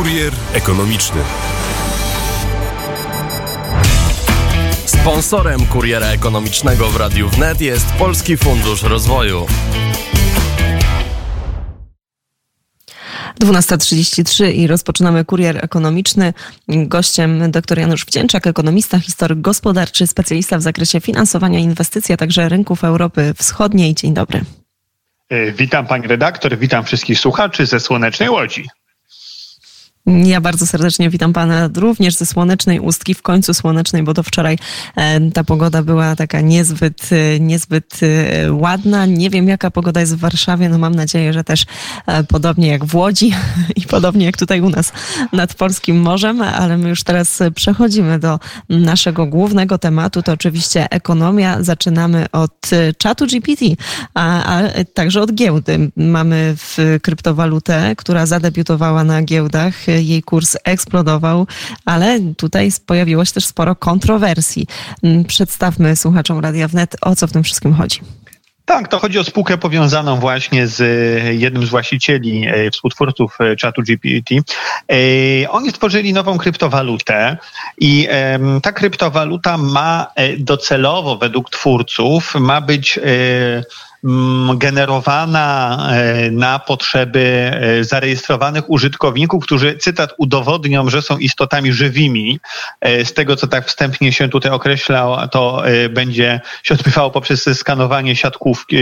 Kurier ekonomiczny. Sponsorem kuriera ekonomicznego w Radiu Wnet jest Polski Fundusz Rozwoju. 12.33 i rozpoczynamy kurier ekonomiczny. Gościem dr Janusz Wdzięczak, ekonomista, historyk gospodarczy, specjalista w zakresie finansowania inwestycji, a także rynków Europy Wschodniej. Dzień dobry. E, witam pani redaktor, witam wszystkich słuchaczy ze Słonecznej Łodzi. Ja bardzo serdecznie witam Pana również ze słonecznej ustki, w końcu słonecznej, bo to wczoraj e, ta pogoda była taka niezbyt, e, niezbyt e, ładna. Nie wiem, jaka pogoda jest w Warszawie. No mam nadzieję, że też podobnie jak w Łodzi i podobnie jak tutaj u nas nad Polskim Morzem, ale my już teraz przechodzimy do naszego głównego tematu. To oczywiście ekonomia. Zaczynamy od czatu GPT, a, a także od giełdy. Mamy w kryptowalutę, która zadebiutowała na giełdach jej kurs eksplodował, ale tutaj pojawiło się też sporo kontrowersji. Mm, przedstawmy słuchaczom Radia Wnet, o co w tym wszystkim chodzi. Tak, to chodzi o spółkę powiązaną właśnie z e, jednym z właścicieli, e, współtwórców e, czatu GPT. Oni stworzyli nową kryptowalutę i ta kryptowaluta ma docelowo według twórców ma być generowana e, na potrzeby e, zarejestrowanych użytkowników, którzy, cytat, udowodnią, że są istotami żywymi. E, z tego, co tak wstępnie się tutaj określał, to będzie się odbywało poprzez skanowanie siatkówki,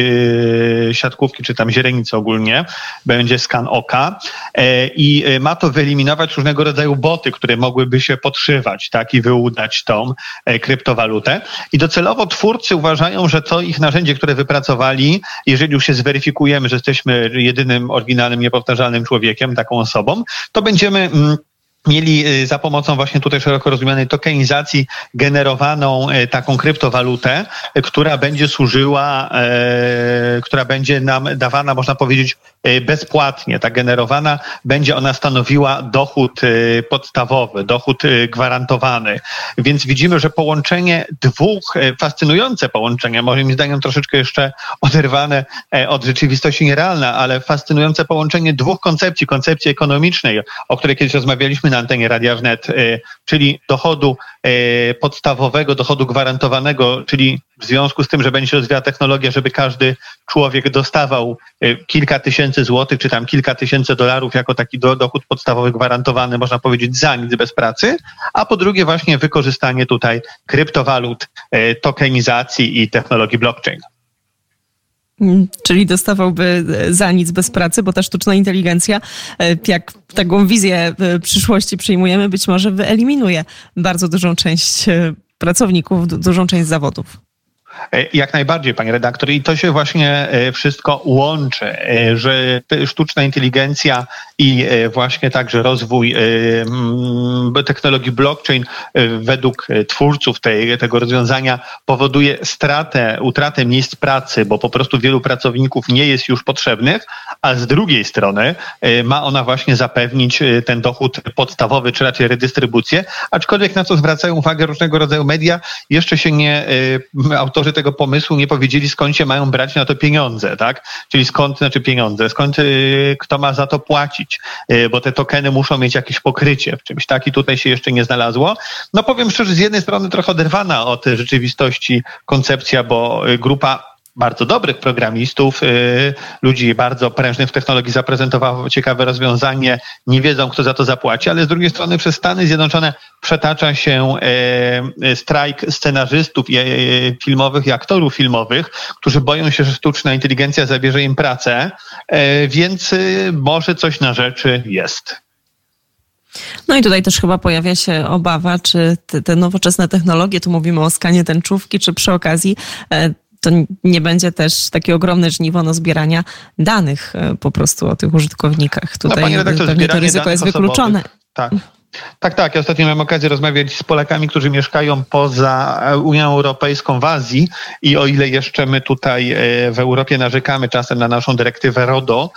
siatkówki czy tam źrenicy ogólnie. Będzie skan oka i ma to wyeliminować różnego rodzaju boty, które mogłyby się podszywać tak, i wyłudać tą kryptowalutę. I docelowo twórcy uważają, że to ich narzędzie, które wypracowali, jeżeli już się zweryfikujemy, że jesteśmy jedynym oryginalnym, niepowtarzalnym człowiekiem, taką osobą, to będziemy mm, mieli y, za pomocą właśnie tutaj szeroko rozumianej tokenizacji generowaną y, taką kryptowalutę, y, która będzie służyła, która będzie nam dawana, można powiedzieć, bezpłatnie. Ta generowana będzie ona stanowiła dochód podstawowy, dochód gwarantowany. Więc widzimy, że połączenie dwóch, fascynujące połączenie, moim zdaniem troszeczkę jeszcze oderwane od rzeczywistości nierealne, ale fascynujące połączenie dwóch koncepcji, koncepcji ekonomicznej, o której kiedyś rozmawialiśmy na antenie Radia Wnet, y, czyli dochodu y, podstawowego, dochodu gwarantowanego, czyli w związku z tym, że będzie się rozwijała technologia, żeby każdy człowiek dostawał y, kilka tysięcy złotych, czy tam kilka tysięcy dolarów jako taki dochód podstawowy gwarantowany, można powiedzieć, za nic bez pracy, a po drugie właśnie wykorzystanie tutaj kryptowalut, tokenizacji i technologii blockchain. Mm, czyli dostawałby e, za nic bez pracy, bo ta sztuczna inteligencja, e, jak taką wizję e, przyszłości przyjmujemy, być może wyeliminuje bardzo dużą część pracowników, dużą część zawodów. E, jak najbardziej, panie redaktor. I to się właśnie e, wszystko łączy, e, że sztuczna inteligencja i właśnie także rozwój technologii blockchain według twórców tej, tego rozwiązania powoduje stratę, utratę miejsc pracy, bo po prostu wielu pracowników nie jest już potrzebnych, a z drugiej strony ma ona właśnie zapewnić ten dochód podstawowy, czy raczej redystrybucję, aczkolwiek na co zwracają uwagę różnego rodzaju media, jeszcze się nie autorzy autorzy tego pomysłu nie powiedzieli, skąd się mają brać na to pieniądze, tak? Czyli skąd, znaczy pieniądze, skąd, y, kto ma za to płacić, y, bo te tokeny muszą mieć jakieś pokrycie w czymś, tak? I tutaj się jeszcze nie znalazło. No powiem szczerze, z jednej strony trochę oderwana od rzeczywistości koncepcja, bo y, grupa bardzo dobrych programistów, y, ludzi bardzo prężnych w technologii zaprezentowało ciekawe rozwiązanie, nie wiedzą, kto za to zapłaci, ale z drugiej strony przez Stany Zjednoczone przetacza się y, strajk scenarzystów y, filmowych i aktorów filmowych, którzy boją się, że sztuczna inteligencja zabierze im pracę, więc może coś na rzeczy jest. No i tutaj też chyba pojawia się obawa, czy te, te, nowoczesne technologie, tu mówimy o skanie tęczówki, czy przy okazji e, to nie będzie też takie ogromne żniwo no, zbierania danych e, po prostu o tych użytkownikach. Tutaj no, redaktor, pewnie to ryzyko jest wykluczone. Tak. Tak, tak. Ja ostatnio miałem okazję rozmawiać z Polakami, którzy mieszkają poza Unią Europejską w Azji i o ile jeszcze my tutaj w Europie narzekamy czasem na naszą dyrektywę RODO,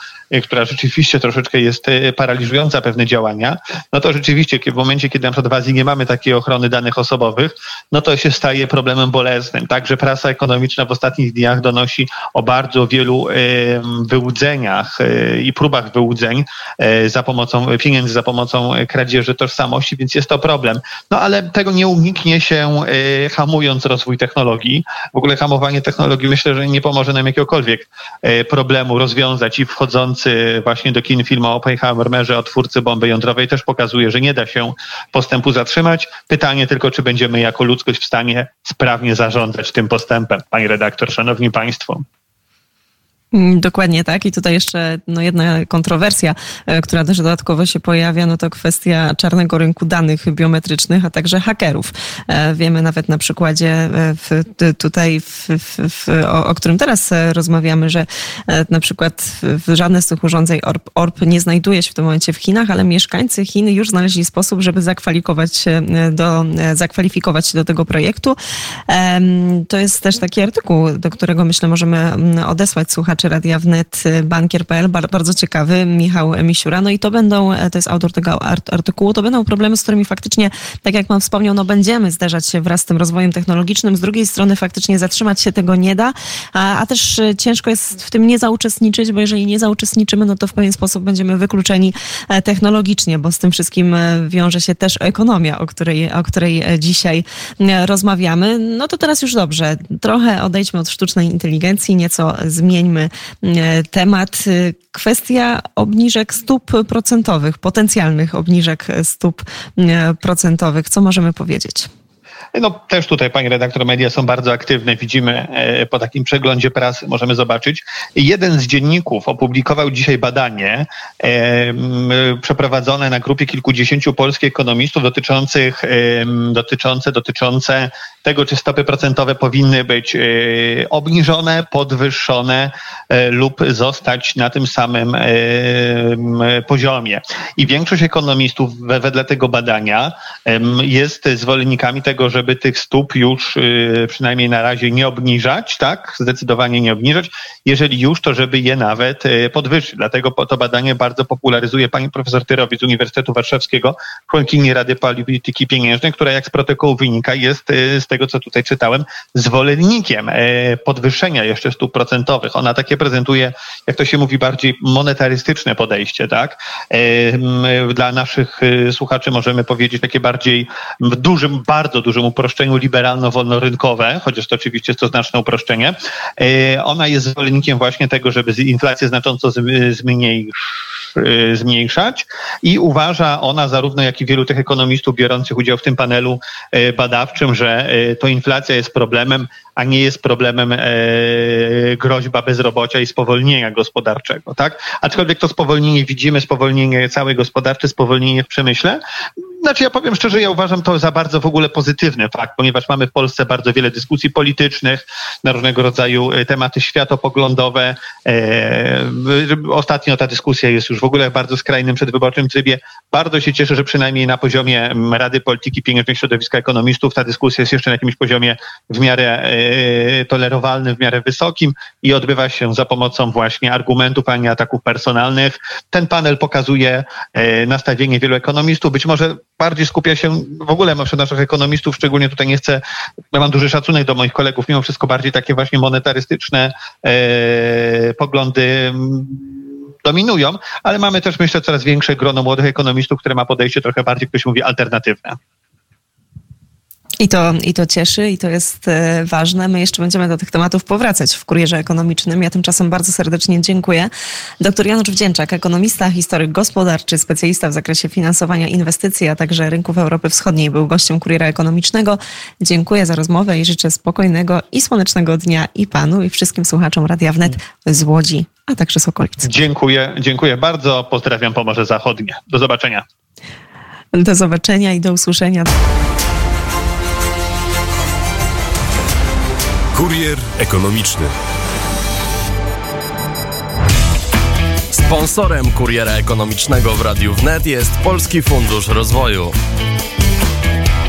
która rzeczywiście troszeczkę jest paraliżująca pewne działania, no to rzeczywiście w momencie, kiedy na przykład w Azji nie mamy takiej ochrony danych osobowych, no to się staje problemem bolesnym. Także prasa ekonomiczna w ostatnich dniach donosi o bardzo wielu wyłudzeniach i próbach wyłudzeń za pomocą pieniędzy, za pomocą kradzieży tożsamości, więc jest to problem. No ale tego nie uniknie się hamując rozwój technologii. W ogóle hamowanie technologii myślę, że nie pomoże nam jakiegokolwiek problemu rozwiązać i wchodzący właśnie do kin film o Oppenheimerze o twórcy bomby jądrowej też pokazuje, że nie da się postępu zatrzymać. Pytanie tylko, czy będziemy jako ludzkość w stanie sprawnie zarządzać tym postępem. Pani redaktor, szanowni państwo. Mm, dokładnie tak. I tutaj jeszcze no, jedna kontrowersja, e, która też dodatkowo się pojawia, no to kwestia czarnego rynku danych biometrycznych, a także hakerów. E, wiemy nawet na przykładzie e, w, tutaj, w, w, o, o, którym teraz rozmawiamy, że na przykład żadne z tych urządzeń ORP, ORP nie znajduje się w tym momencie w Chinach, ale mieszkańcy Chin już znaleźli sposób, żeby zakwalifikować do, zakwalifikować się do tego projektu. To jest też taki artykuł, do którego myślę możemy mm, odesłać słuchaczy słuchaczy Radia Wnet, y, bankier.pl, bardzo ciekawy, Michał Misiura. No i to będą, e, to jest autor tego artykułu, to będą problemy, z którymi faktycznie, tak jak pan wspomniał, no będziemy zderzać się wraz z tym rozwojem technologicznym. Z drugiej strony faktycznie zatrzymać się tego nie da, a, a też e, ciężko jest w tym nie zauczestniczyć, bo jeżeli nie zauczestniczymy, no to w pewien sposób będziemy wykluczeni e, technologicznie, bo z tym wszystkim wiąże się też ekonomia, o której, o której dzisiaj rozmawiamy. No to teraz już dobrze. Trochę odejdźmy od sztucznej inteligencji, nieco zmieńmy temat. E, kwestia obniżek stóp procentowych, potencjalnych obniżek stóp e, procentowych. Co możemy powiedzieć? No też tutaj, pani redaktor, media są bardzo aktywne. Widzimy po takim przeglądzie prasy, możemy zobaczyć. Jeden z dzienników opublikował dzisiaj badanie e, przeprowadzone na grupie kilkudziesięciu polskich ekonomistów dotyczących, e, dotyczące, dotyczące tego, czy stopy procentowe powinny być e, obniżone, podwyższone e, lub zostać na tym samym e, poziomie. I większość ekonomistów wedle tego badania jest zwolennikami tego, żeby tych stóp już przynajmniej na razie nie obniżać, tak? Zdecydowanie nie obniżać. Jeżeli już, to żeby je nawet podwyższyć. Dlatego to badanie bardzo popularyzuje pani profesor Tyrowi z Uniwersytetu Warszawskiego, członkini Rady Polityki Pieniężnej, która jak z protokołu wynika jest z tego, co tutaj czytałem, zwolennikiem podwyższenia jeszcze stóp procentowych. Ona takie prezentuje, jak to się mówi, bardziej monetarystyczne podejście, tak? Dla naszych słuchaczy możemy powiedzieć takie bardziej w dużym, bardzo dużym uproszczeniu liberalno-wolnorynkowe, chociaż to oczywiście jest to znaczne uproszczenie. Ona jest zwolennikiem właśnie tego, żeby inflację znacząco Y, zmniejszać i uważa ona, zarówno jak i wielu tych ekonomistów biorących udział w tym panelu y, badawczym, że to inflacja jest problemem, a nie jest problemem groźba bezrobocia i spowolnienia gospodarczego. Tak? Aczkolwiek to spowolnienie widzimy, spowolnienie całej gospodarcze, spowolnienie w przemyśle, znaczy ja powiem szczerze, ja uważam to za bardzo w ogóle pozytywny fakt, ponieważ mamy w Polsce bardzo wiele dyskusji politycznych na różnego rodzaju e, tematy światopoglądowe. E, ostatnio ta dyskusja jest już w ogóle w bardzo skrajnym przedwyborczym trybie. Bardzo się cieszę, że przynajmniej na poziomie Rady Polityki Pieniężnej Środowiska Ekonomistów ta dyskusja jest jeszcze na jakimś poziomie w miarę e, tolerowalnym, w miarę wysokim i odbywa się za pomocą właśnie argumentów, a nie ataków personalnych. Ten panel pokazuje nastawienie wielu ekonomistów. Być może bardziej skupia się w ogóle wśród naszych ekonomistów, szczególnie tutaj nie chcę, ja mam duży szacunek do moich kolegów, mimo wszystko bardziej takie właśnie monetarystyczne e, poglądy mm, dominują, ale mamy też myślę coraz większe grono młodych ekonomistów, które ma podejście trochę bardziej, ktoś mówi, alternatywne. I to, I to cieszy i to jest e, ważne. My jeszcze będziemy do tych tematów powracać w Kurierze Ekonomicznym. Ja tymczasem bardzo serdecznie dziękuję. Doktor Janusz Wdzięczak, ekonomista, historyk gospodarczy, specjalista w zakresie finansowania inwestycji, a także rynków Europy Wschodniej, był gościem Kuriera Ekonomicznego. Dziękuję za rozmowę i życzę spokojnego i słonecznego dnia i panu, i wszystkim słuchaczom Radia Wnet z Łodzi, a także z okolic. Dziękuję, dziękuję bardzo. Pozdrawiam Pomorze Zachodnie. Do zobaczenia. Do zobaczenia i do usłyszenia. Kurier ekonomiczny. Sponsorem kuriera ekonomicznego w Radiu Wnet jest Polski Fundusz Rozwoju.